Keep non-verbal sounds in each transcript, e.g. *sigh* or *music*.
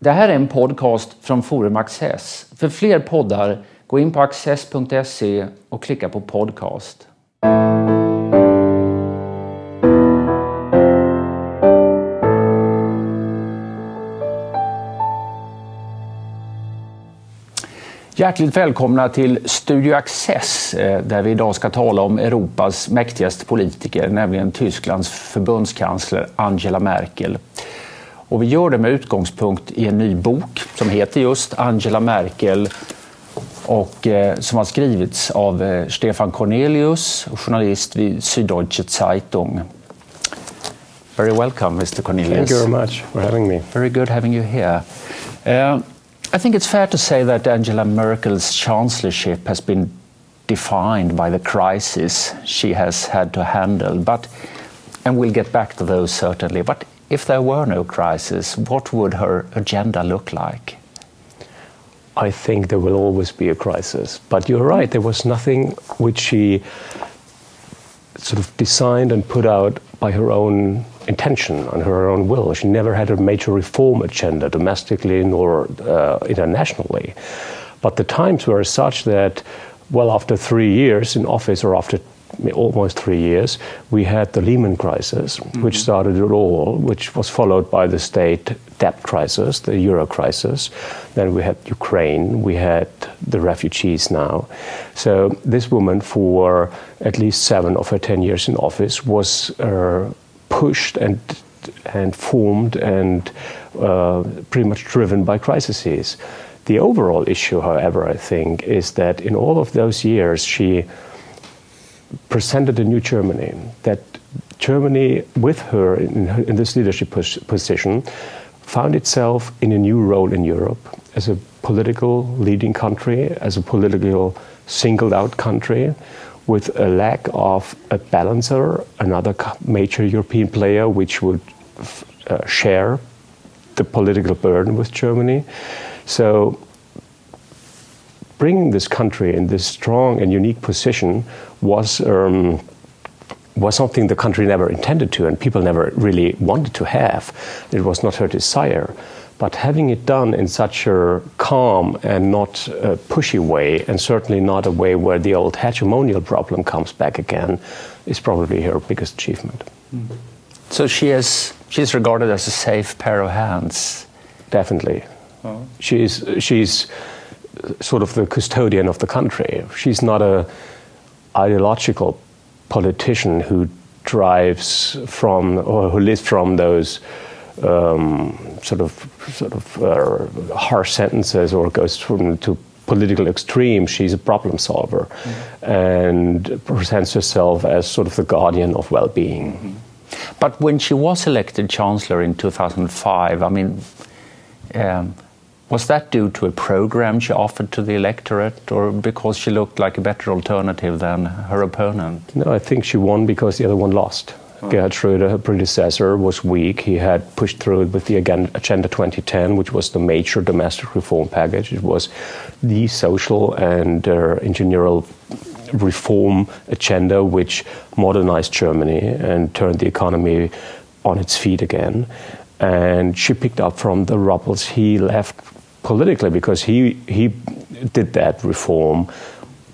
Det här är en podcast från Forum Access. För fler poddar, gå in på access.se och klicka på podcast. Hjärtligt välkomna till Studio Access eh, där vi idag ska tala om Europas mäktigaste politiker, nämligen Tysklands förbundskansler Angela Merkel. Och vi gör det med utgångspunkt i en ny bok som heter just Angela Merkel och eh, som har skrivits av eh, Stefan Cornelius, journalist vid Süddeutsche Zeitung. Very welcome, Mr. Cornelius. Thank you very much for having me. Very good having you here. Uh, I think it's fair to say that Angela Merkel's chancellorship has been defined by the crisis she has had to handle. But, and we'll get back to those certainly. But if there were no crisis, what would her agenda look like? I think there will always be a crisis. But you're right, there was nothing which she sort of designed and put out by her own intention and her own will. She never had a major reform agenda domestically nor uh, internationally. But the times were such that, well, after three years in office or after almost three years, we had the Lehman crisis, mm-hmm. which started it all, which was followed by the state debt crisis, the euro crisis. Then we had Ukraine, we had the refugees now. So this woman, for at least seven of her ten years in office, was uh, pushed and and formed and uh, pretty much driven by crises. The overall issue, however, I think, is that in all of those years she presented a new Germany. That Germany, with her in, in this leadership pos- position, found itself in a new role in Europe as a political leading country, as a political singled out country, with a lack of a balancer, another major European player which would uh, share the political burden with Germany. So bringing this country in this strong and unique position was um, was something the country never intended to, and people never really wanted to have. It was not her desire. But having it done in such a calm and not a pushy way, and certainly not a way where the old hegemonial problem comes back again, is probably her biggest achievement. Mm. So she is she's regarded as a safe pair of hands. Definitely, oh. she's she's sort of the custodian of the country. She's not a ideological politician who drives from or who lives from those um, sort of sort of uh, harsh sentences or goes from to political extremes. She's a problem solver mm-hmm. and presents herself as sort of the guardian of well-being. Mm-hmm. But when she was elected chancellor in 2005, I mean. Um, was that due to a program she offered to the electorate or because she looked like a better alternative than her opponent? No, I think she won because the other one lost. Oh. Gerhard Schröder, her predecessor, was weak. He had pushed through it with the Agenda 2010, which was the major domestic reform package. It was the social and uh, engineering reform agenda which modernized Germany and turned the economy on its feet again. And she picked up from the rubbles he left politically because he he did that reform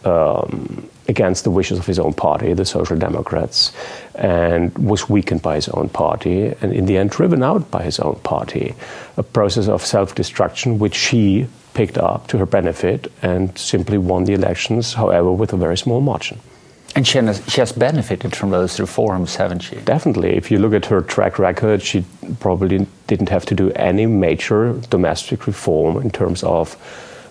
um, against the wishes of his own party, the Social Democrats, and was weakened by his own party, and in the end driven out by his own party. A process of self-destruction which she picked up to her benefit and simply won the elections, however, with a very small margin. And she has, she has benefited from those reforms, haven't she? Definitely. If you look at her track record, she probably didn't have to do any major domestic reform in terms of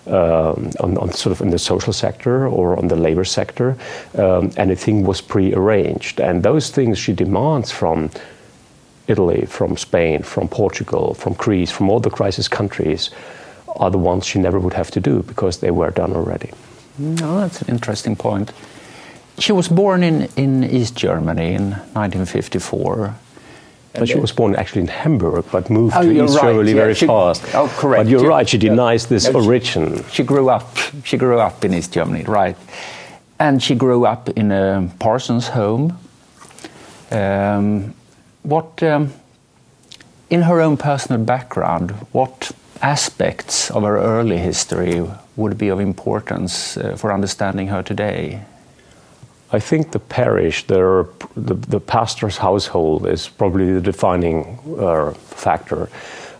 um, on, on, sort of in the social sector or on the labor sector. Um, anything was pre-arranged, and those things she demands from Italy, from Spain, from Portugal, from Greece, from all the crisis countries, are the ones she never would have to do because they were done already. No, that's an interesting point. She was born in, in East Germany in 1954. But she was born actually in Hamburg, but moved oh, to East right. Germany yeah, very she, fast. Oh, correct. But you're she, right, she denies this no, origin. She, she, grew up. She grew up in East Germany, right? And she grew up in a parson's home. Um, what, um, in her own personal background, what aspects of her early history would be of importance uh, for understanding her today? I think the parish, the, the, pastor's household, is probably the defining uh, factor.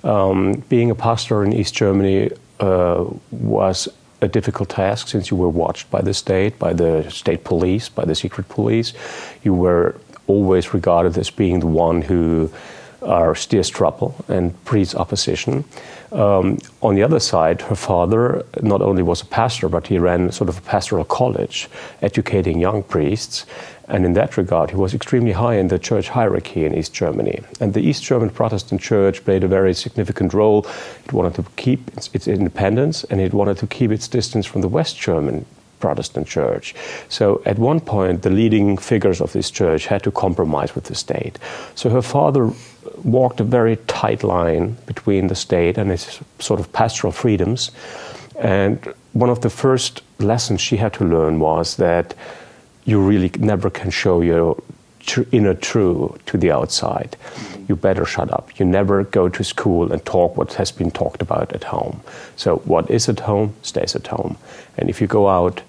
Um, being a pastor in East Germany uh, was a difficult task since you were watched by the state, by the state police, by the secret police. You were always regarded as being the one who uh, steers trouble and breeds opposition. Um, on the other side, her father not only was a pastor, but he ran sort of a pastoral college, educating young priests. And in that regard, he was extremely high in the church hierarchy in East Germany. And the East German Protestant Church played a very significant role. It wanted to keep its, its independence and it wanted to keep its distance from the West German Protestant church. So at one point, the leading figures of this church had to compromise with the state. So her father walked a very tight line between the state and its sort of pastoral freedoms. And one of the first lessons she had to learn was that you really never can show your inner true to the outside. You better shut up. You never go to school and talk what has been talked about at home. So, what is at home stays at home. And if you go out,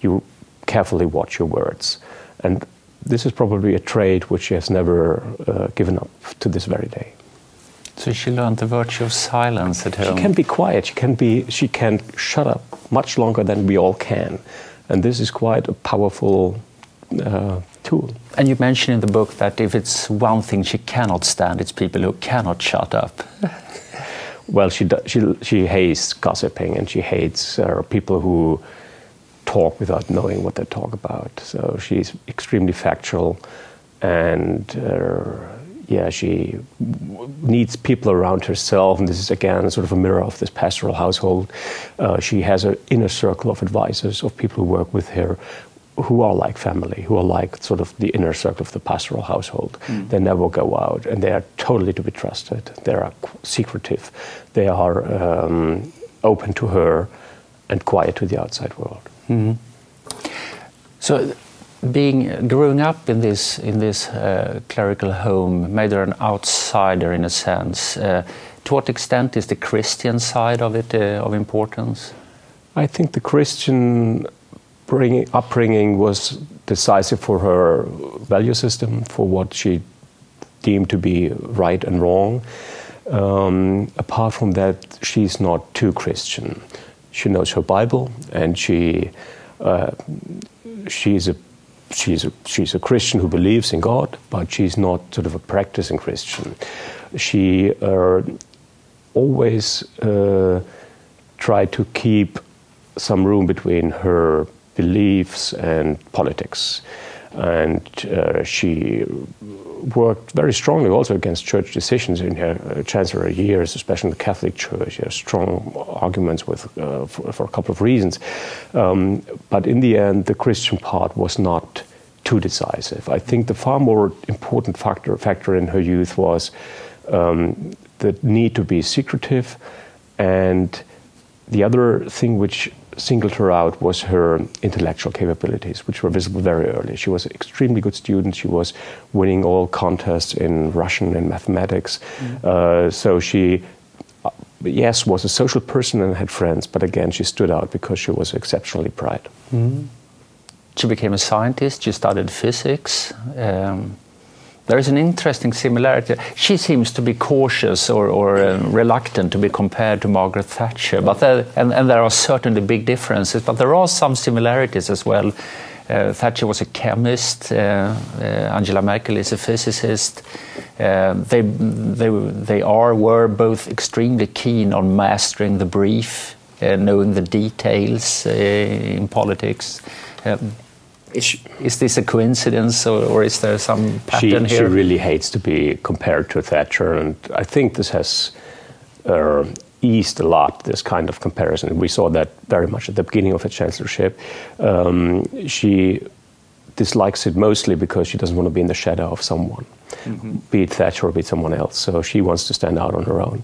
you carefully watch your words. And this is probably a trait which she has never uh, given up to this very day. So she learned the virtue of silence at home. She can be quiet. She can be. She can shut up much longer than we all can, and this is quite a powerful uh, tool. And you mention in the book that if it's one thing she cannot stand, it's people who cannot shut up. *laughs* well, she she she hates gossiping, and she hates uh, people who talk without knowing what they talk about. So she's extremely factual, and uh, yeah, she needs people around herself. And this is again sort of a mirror of this pastoral household. Uh, she has an inner circle of advisors, of people who work with her, who are like family, who are like sort of the inner circle of the pastoral household. Mm. They never go out, and they are totally to be trusted. They are secretive. They are um, open to her and quiet to the outside world. Mm. So, being growing up in this in this uh, clerical home made her an outsider in a sense. Uh, to what extent is the Christian side of it uh, of importance? I think the Christian bringing, upbringing was decisive for her value system, for what she deemed to be right and wrong. Um, apart from that, she's not too Christian she knows her Bible, and she uh, she's a she's a she's a Christian who believes in God, but she's not sort of a practicing Christian. She uh, always uh, tried to keep some room between her beliefs and politics, and uh, she worked very strongly also against church decisions in her uh, chancellor years, especially in the Catholic Church. She has strong arguments with, uh, for, for, a couple of reasons. Um, but in the end, the Christian part was not too decisive. I think the far more important factor, factor in her youth was um, the need to be secretive and the other thing which singled her out was her intellectual capabilities, which were visible very early. She was an extremely good student. She was winning all contests in Russian and mathematics. Mm. Uh, so she, uh, yes, was a social person and had friends, but again, she stood out because she was exceptionally bright. Mm. She became a scientist. She studied physics. Um, there is an interesting similarity. She seems to be cautious or, or uh, reluctant to be compared to Margaret Thatcher, but there, and, and, there are certainly big differences, but there are some similarities as well. Uh, Thatcher was a chemist, uh, uh Angela Merkel is a physicist. Uh, they, they, they are, were both extremely keen on mastering the brief, knowing the details in politics. Um, is, is this a coincidence or, or is there some pattern she, here? She really hates to be compared to Thatcher, and I think this has uh, eased a lot, this kind of comparison. We saw that very much at the beginning of her chancellorship. Um, she dislikes it mostly because she doesn't want to be in the shadow of someone, mm-hmm. be it Thatcher or be it someone else. So she wants to stand out on her own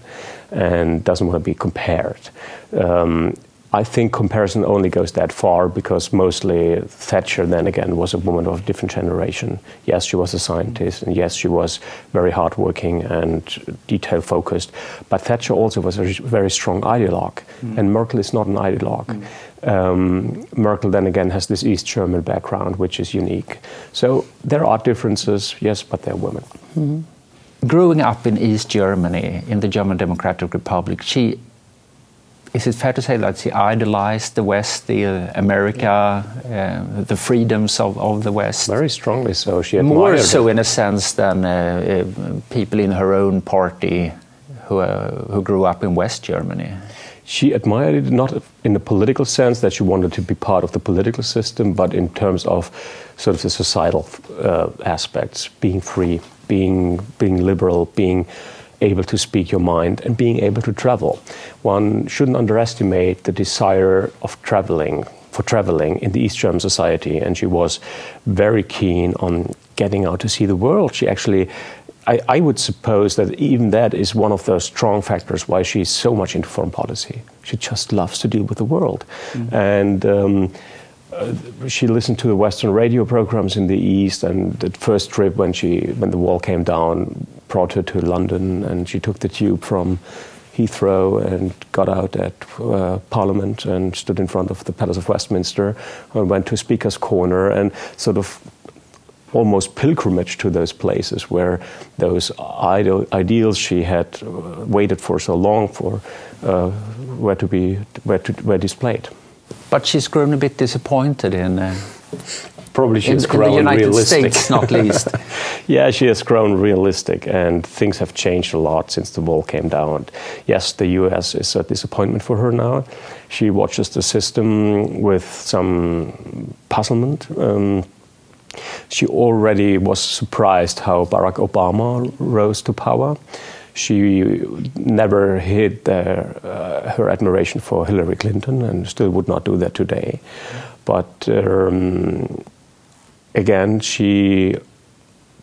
and doesn't want to be compared. Um, I think comparison only goes that far because mostly Thatcher then again was a woman of a different generation. Yes, she was a scientist, and yes, she was very hardworking and detail focused. But Thatcher also was a very strong ideologue, mm. and Merkel is not an ideologue. Mm. Um, Merkel then again has this East German background, which is unique. So there are differences, yes, but they're women. Mm-hmm. Growing up in East Germany, in the German Democratic Republic, she is it fair to say that she idolized the West, the uh, America, uh, the freedoms of, of the West? Very strongly so. She more so, in a sense, than uh, uh, people in her own party who uh, who grew up in West Germany. She admired it not in the political sense that she wanted to be part of the political system, but in terms of sort of the societal uh, aspects, being free, being being liberal, being able to speak your mind and being able to travel. One shouldn't underestimate the desire of traveling for traveling in the East German society, and she was very keen on getting out to see the world. She actually I, I, would suppose that even that is one of the strong factors why she's so much into foreign policy. She just loves to deal with the world. Mm-hmm. And um, uh, she listened to the Western radio programs in the East, and the first trip when she when the wall came down brought her to London, and she took the tube from Heathrow and got out at uh, Parliament and stood in front of the Palace of Westminster and went to Speaker's Corner and sort of almost pilgrimage to those places where those ideals she had uh, waited for so long for uh, were to be were, to, were displayed. But she's grown a bit disappointed in uh, probably she has in, grown in the United realistic. States, not *laughs* least. yeah, she has grown realistic, and things have changed a lot since the wall came down. Yes, the U.S. is a disappointment for her now. She watches the system with some puzzlement. Um, she already was surprised how Barack Obama rose to power. She never hid the, uh, her admiration for Hillary Clinton and still would not do that today. But um, again, she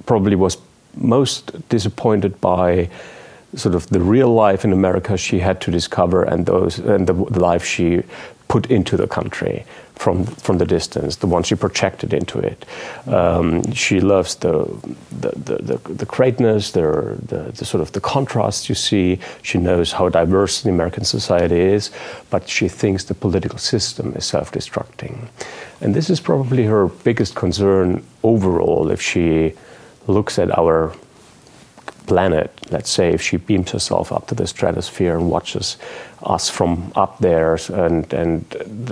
probably was most disappointed by sort of the real life in America she had to discover and those and the, the life she put into the country from from the distance, the one she projected into it. Um, she loves the the, the, the, the greatness, the, the, the, sort of the contrast you see. She knows how diverse the American society is, but she thinks the political system is self-destructing. And this is probably her biggest concern overall if she looks at our planet, let's say, if she beams herself up to the stratosphere and watches us from up there, and, and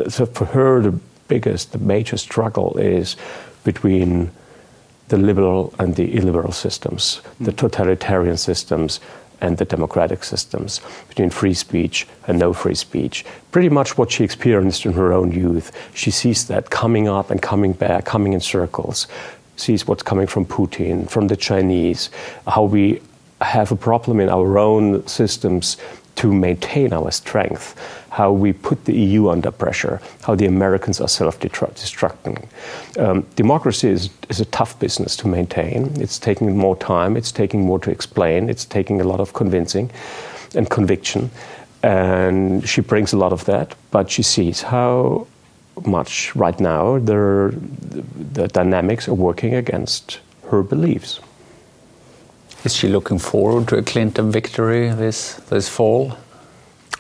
so for her, the biggest, the major struggle is between the liberal and the illiberal systems, mm. the totalitarian systems and the democratic systems, between free speech and no free speech. Pretty much what she experienced in her own youth. She sees that coming up and coming back, coming in circles, sees what's coming from Putin, from the Chinese, how we have a problem in our own systems to maintain our strength, how we put the EU under pressure, how the Americans are self destructing. Um, democracy is, is a tough business to maintain. It's taking more time, it's taking more to explain, it's taking a lot of convincing and conviction. And she brings a lot of that, but she sees how much right now the, the dynamics are working against her beliefs. Is she looking forward to a Clinton victory this this fall?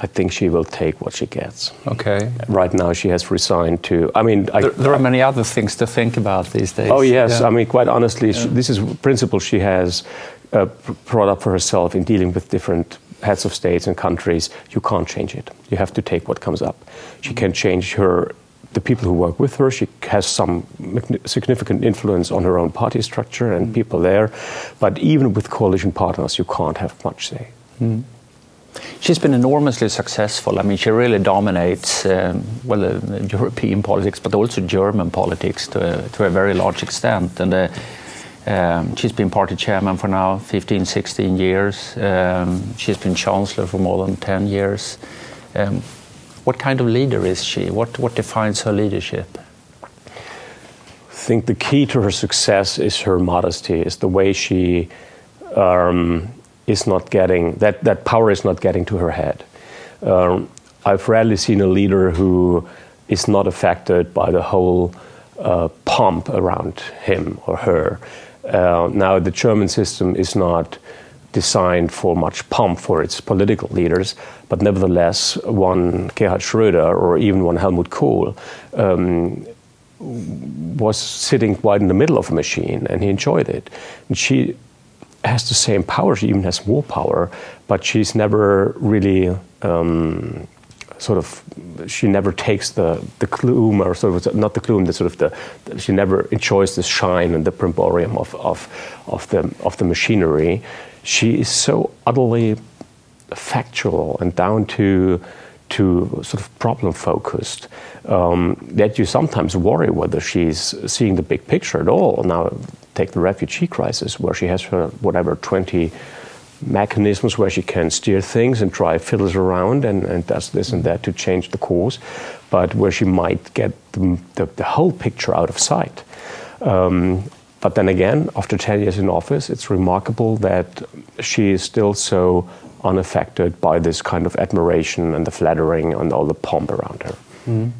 I think she will take what she gets. Okay. Right now, she has resigned to. I mean, there, I, there are many other things to think about these days. Oh yes, yeah. I mean, quite honestly, yeah. she, this is a principle she has uh, brought up for herself in dealing with different heads of states and countries. You can't change it. You have to take what comes up. She mm-hmm. can change her the people who work with her. She has some significant influence on her own party structure and mm. people there. But even with coalition partners, you can't have much say. Mm. She's been enormously successful. I mean, she really dominates, um, well, uh, European politics, but also German politics to a, to a very large extent. And uh, um, she's been party chairman for now 15, 16 years. Um, she's been chancellor for more than 10 years. Um, what kind of leader is she? What, what defines her leadership? I think the key to her success is her modesty, is the way she um, is not getting, that, that power is not getting to her head. Um, I've rarely seen a leader who is not affected by the whole uh, pomp around him or her. Uh, now, the German system is not designed for much pomp for its political leaders, but nevertheless, one Gerhard Schröder or even one Helmut Kohl um, was sitting quite in the middle of a machine and he enjoyed it. And she has the same power, she even has more power, but she's never really. Um, sort of she never takes the the gloom or sort of not the gloom the sort of the, she never enjoys the shine and the brimborium of of of the of the machinery she is so utterly factual and down to to sort of problem focused um, that you sometimes worry whether she's seeing the big picture at all. Now, take the refugee crisis, where she has her whatever 20 mechanisms where she can steer things and try fiddles around and, and does this and that to change the course, but where she might get the, the, the whole picture out of sight. Um, but then again, after 10 years in office, it's remarkable that she is still so unaffected by this kind of admiration and the flattering and all the pomp around her. Mm.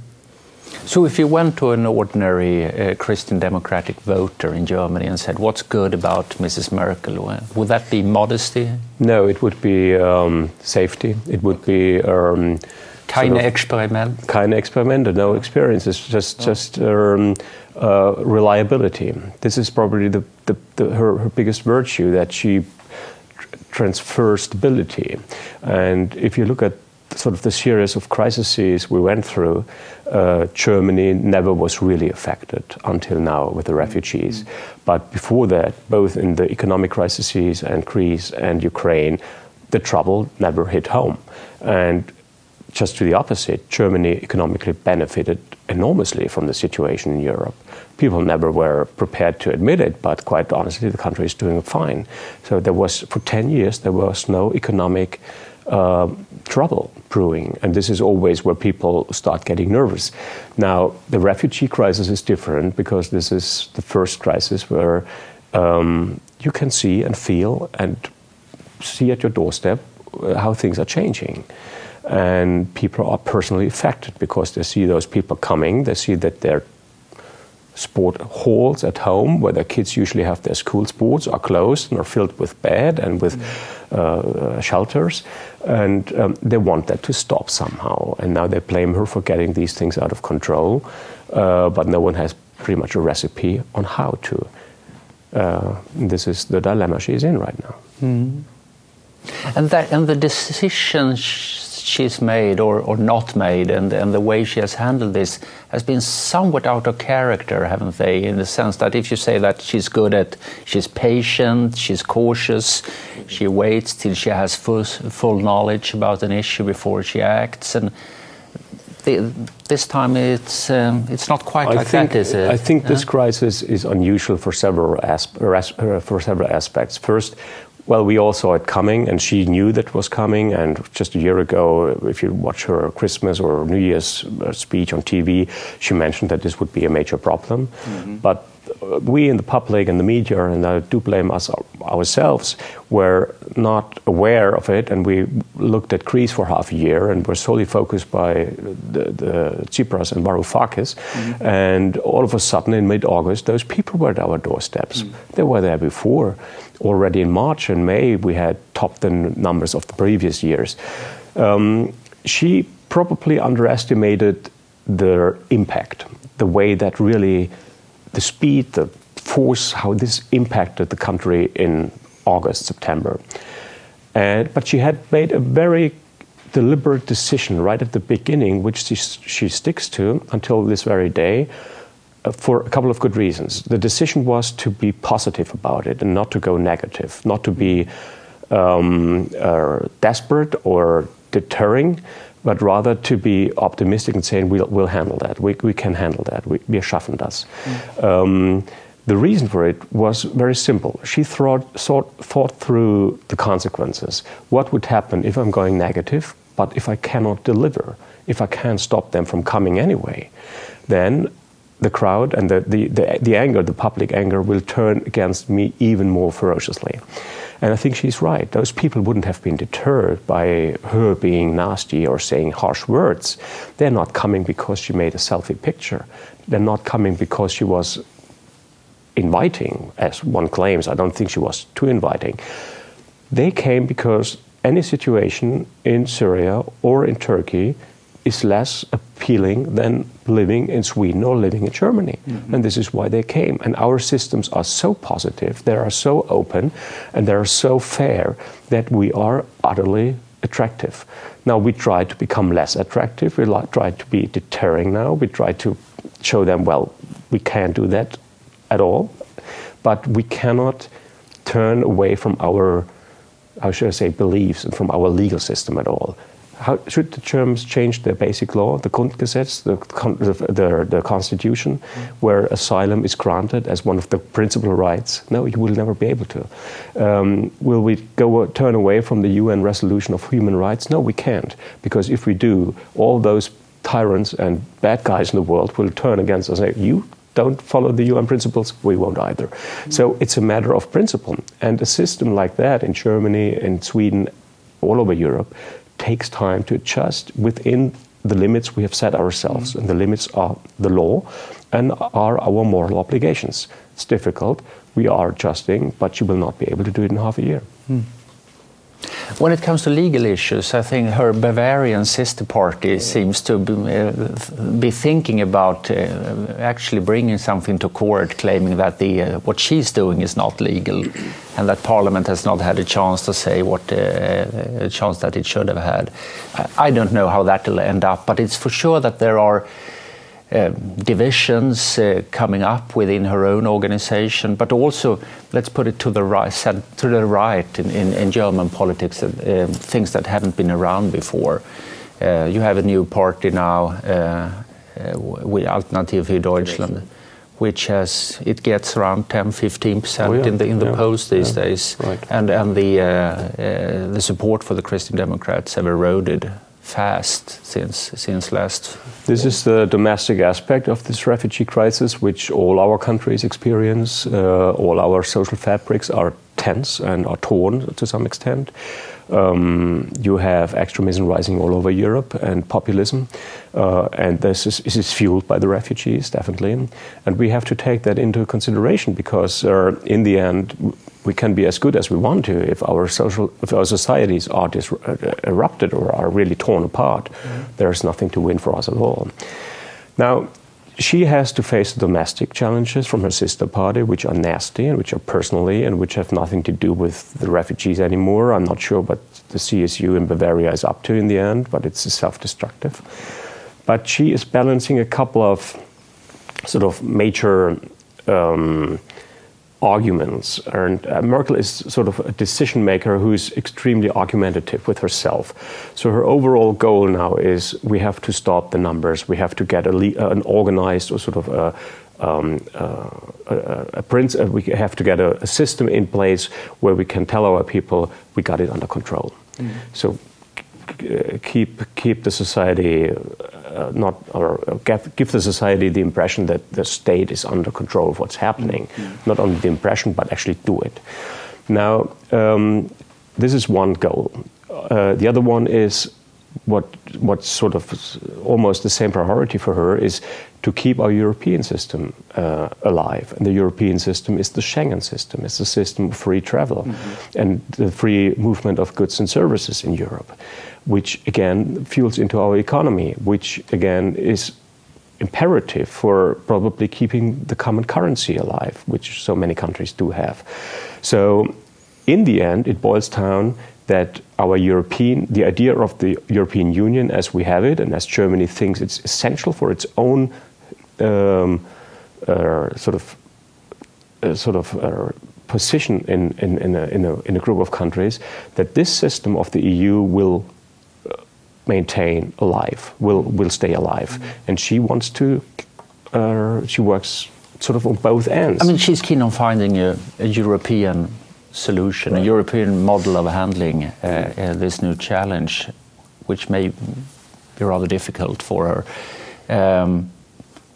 So, if you went to an ordinary uh, Christian Democratic voter in Germany and said, What's good about Mrs. Merkel? Would that be modesty? No, it would be um, safety. It would be. Um, keine sort of, Experiment. Keine Experimente, no experience. It's just, oh. just um, uh, reliability. This is probably the, the, the, her, her biggest virtue that she transfers stability. And if you look at sort of the series of crises we went through, uh, Germany never was really affected until now with the refugees. Mm-hmm. But before that, both in the economic crises and Greece and Ukraine, the trouble never hit home. And just to the opposite, Germany economically benefited enormously from the situation in Europe. People never were prepared to admit it, but quite honestly, the country is doing fine. So there was, for 10 years, there was no economic uh, trouble brewing, and this is always where people start getting nervous. Now, the refugee crisis is different because this is the first crisis where um, you can see and feel and see at your doorstep uh, how things are changing and people are personally affected because they see those people coming. They see that their sport halls at home, where their kids usually have their school sports, are closed and are filled with bed and with mm. uh, shelters, and um, they want that to stop somehow. And now they blame her for getting these things out of control, uh, but no one has pretty much a recipe on how to. Uh, this is the dilemma she's in right now. Mm. And that and the decisions she's made or, or not made and, and the way she has handled this has been somewhat out of character, haven't they? In the sense that if you say that she's good at, she's patient, she's cautious, she waits till she has full, full knowledge about an issue before she acts. And the, this time it's, um, it's not quite I like think, that, is it? I think yeah? this crisis is unusual for several, for several aspects. First, well, we all saw it coming, and she knew that was coming. And just a year ago, if you watch her Christmas or New Year's uh, speech on TV, she mentioned that this would be a major problem. Mm-hmm. But we in the public and the media, and I do blame us ourselves, were not aware of it, and we looked at Greece for half a year, and were solely focused by the, the Tsipras and Varoufakis, mm-hmm. and all of a sudden in mid-August, those people were at our doorsteps. Mm-hmm. They were there before. Already in March and May, we had topped the numbers of the previous years. Um, she probably underestimated their impact, the way that really the speed, the force, how this impacted the country in August, September. And, but she had made a very deliberate decision right at the beginning, which she, she sticks to until this very day, for a couple of good reasons. The decision was to be positive about it and not to go negative, not to be um, uh, desperate or deterring, but rather to be optimistic and saying we'll, we'll handle that. We, we can handle that. We, wir schaffen das. Mm. Um, the reason for it was very simple. She thought, thought, thought through the consequences. What would happen if I'm going negative, but if I cannot deliver, if I can't stop them from coming anyway? Then the crowd and the, the, the, the, anger, the public anger, will turn against me even more ferociously. And I think she's right. Those people wouldn't have been deterred by her being nasty or saying harsh words. They're not coming because she made a selfie picture. They're not coming because she was inviting, as one claims. I don't think she was too inviting. They came because any situation in Syria or in Turkey is less appealing than living in Sweden or living in Germany. Mm-hmm. And this is why they came. And our systems are so positive, they are so open, and they are so fair that we are utterly attractive. Now we try to become less attractive, we try to be deterring now, we try to show them, well, we can't do that at all, but we cannot turn away from our, how should I say, beliefs and from our legal system at all how should the Germans change their basic law, the Grundgesetz, the, the, the Constitution, mm. where asylum is granted as one of the principal rights? No, you will never be able to. Um, will we go turn away from the UN resolution of human rights? No, we can't, because if we do, all those tyrants and bad guys in the world will turn against us and say, "You don't follow the UN principles, we won't either. Mm. So it's a matter of principle. And a system like that in Germany, in Sweden, all over Europe, takes time to adjust within the limits we have set ourselves. Mm. And the limits are the law and are our moral obligations. It's difficult. We are adjusting, but you will not be able to do it in half a year. Mm. When it comes to legal issues, I think her Bavarian sister party seems to be, uh, be thinking about uh, actually bringing something to court, claiming that the, uh, what she's doing is not legal, and that Parliament has not had a chance to say what uh, a chance that it should have had. I don't know how that will end up, but it's for sure that there are um, divisions uh, coming up within her own organization, but also, let's put it to the right, to the right in, in, in German politics, uh, things that haven't been around before. Uh, you have a new party now, uh, uh, with Alternative für Deutschland, which has it gets around 10, 15 percent oh, yeah. in the in the yeah. polls these yeah. days, right. and and the the support for the Christian Democrats have eroded fast since since last. This is the domestic aspect of this refugee crisis, which all our countries experience. Uh, all our social fabrics are tense and are torn to some extent. Um, you have extremism rising all over Europe and populism, uh, and this is, this is, fueled by the refugees, definitely. And we have to take that into consideration because, uh, in the end, we can be as good as we want to if our social, if our societies are disrupted or are really torn apart. Mm-hmm. There's nothing to win for us at all. Now, she has to face domestic challenges from her sister party, which are nasty and which are personally and which have nothing to do with the refugees anymore. I'm not sure what the CSU in Bavaria is up to in the end, but it's self destructive. But she is balancing a couple of sort of major um, arguments. And uh, Merkel is sort of a decision maker who's extremely argumentative with herself. So her overall goal now is we have to stop the numbers, we have to get a uh, an organized or sort of a, um, uh, a, a prince, uh, we have to get a, a, system in place where we can tell our people we got it under control. Mm. So keep keep the society uh, not or give, give, the society the impression that the state is under control of what's happening. Mm-hmm. Not only the impression, but actually do it. Now, um, this is one goal. Uh, the other one is what what's sort of almost the same priority for her is to keep our European system uh, alive. And the European system is the Schengen system. It's the system of free travel mm-hmm. and the free movement of goods and services in Europe which again fuels into our economy, which again is imperative for probably keeping the common currency alive, which so many countries do have. So, in the end, it boils down that our European, the idea of the European Union as we have it, and as Germany thinks it's essential for its own um, uh, sort of uh, sort of uh, position in in, in, a, in, a, in a group of countries, that this system of the EU will maintain alive, will will stay alive, mm-hmm. and she wants to. Uh, she works sort of on both ends. I mean, she's keen on finding a, a European solution, right. a European model of handling uh, uh, this new challenge, which may be rather difficult for her. Um,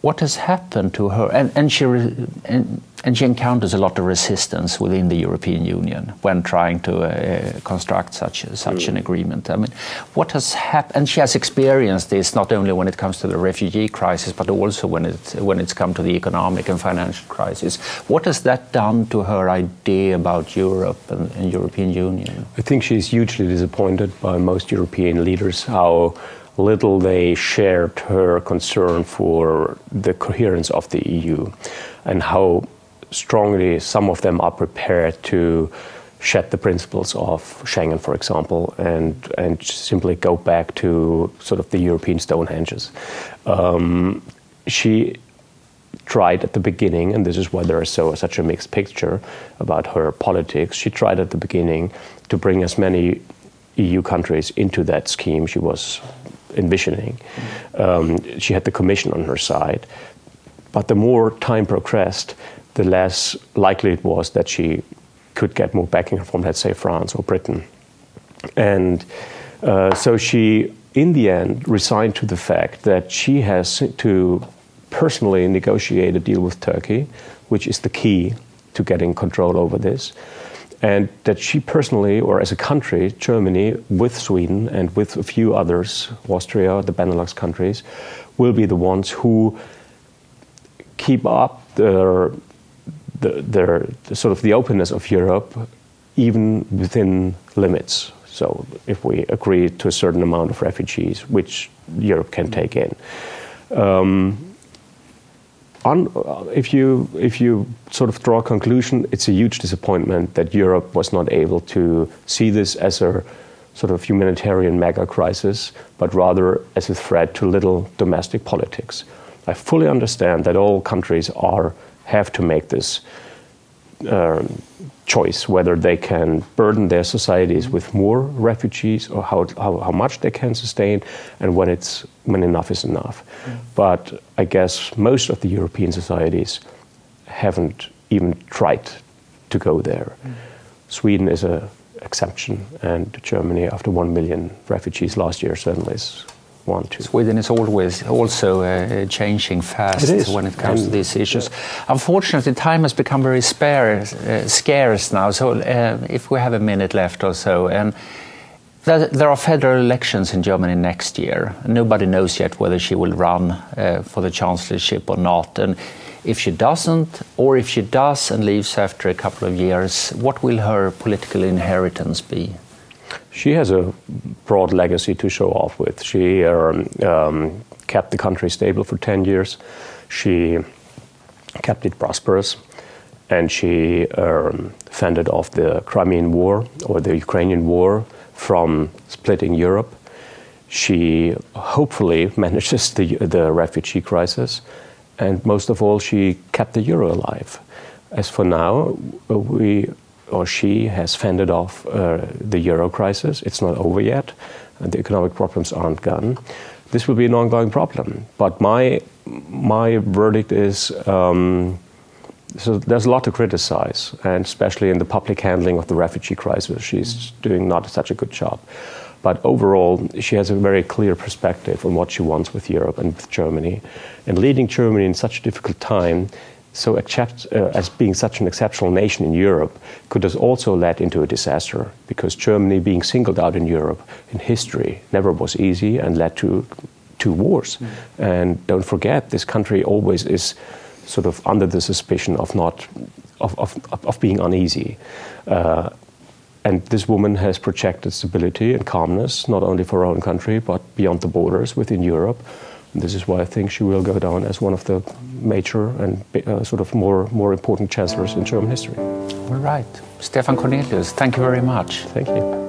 what has happened to her? And, and, she, and, and she encounters a lot of resistance within the European Union when trying to uh, construct such, such mm. an agreement. I mean, what has happened? And she has experienced this not only when it comes to the refugee crisis, but also when, it, when it's come to the economic and financial crisis. What has that done to her idea about Europe and, and European Union? I think she's hugely disappointed by most European leaders how little they shared her concern for the coherence of the EU and how strongly some of them are prepared to shed the principles of Schengen, for example, and and simply go back to sort of the European Stonehenges. Um, she tried at the beginning, and this is why there is so such a mixed picture about her politics. She tried at the beginning to bring as many EU countries into that scheme. She was envisioning. Um, she had the Commission on her side. But the more time progressed, the less likely it was that she could get more backing from, let's say, France or Britain. And uh, so she, in the end, resigned to the fact that she has to personally negotiate a deal with Turkey, which is the key to getting control over this and that she personally, or as a country, Germany, with Sweden and with a few others, Austria, the Benelux countries, will be the ones who keep up their, their, their the sort of the openness of Europe, even within limits. So, if we agree to a certain amount of refugees, which Europe can take in. Um, on, uh, if you if you sort of draw a conclusion, it's a huge disappointment that Europe was not able to see this as a sort of humanitarian mega crisis, but rather as a threat to little domestic politics. I fully understand that all countries are have to make this um, choice whether they can burden their societies with more refugees or how, how, how much they can sustain and when it's when enough is enough. Mm. But I guess most of the European societies haven't even tried to go there. Mm. Sweden is an exception, and Germany, after one million refugees last year, certainly is want to. Sweden is always also uh, changing fast it when it comes and to these issues. Unfortunately, time has become very spare, uh, scarce now. So, uh, if we have a minute left or so, and there are federal elections in Germany next year. Nobody knows yet whether she will run uh, for the chancellorship or not. And if she doesn't, or if she does and leaves after a couple of years, what will her political inheritance be? She has a broad legacy to show off with. She um, um, kept the country stable for 10 years. She kept it prosperous. And she um, fended off the Crimean War or the Ukrainian War from splitting Europe. She hopefully *laughs* manages the, the refugee crisis. And most of all, she kept the euro alive. As for now, we or she has fended off uh, the euro crisis. It's not over yet, and the economic problems aren't gone. This will be an ongoing problem. But my my verdict is. Um, so there's a lot to criticize, and especially in the public handling of the refugee crisis, she's doing not such a good job. But overall, she has a very clear perspective on what she wants with Europe and with Germany. And leading Germany in such a difficult time so accept, uh, as being such an exceptional nation in Europe could have also led into a disaster because Germany being singled out in Europe in history never was easy and led to two wars. Mm. And don't forget, this country always is sort of under the suspicion of not of, of, of being uneasy. Uh, and this woman has projected stability and calmness not only for her own country but beyond the borders within Europe. This is why I think she will go down as one of the major and uh, sort of more, more important chancellors in German history. All right. Stefan Kornelius, thank you very much. Thank you.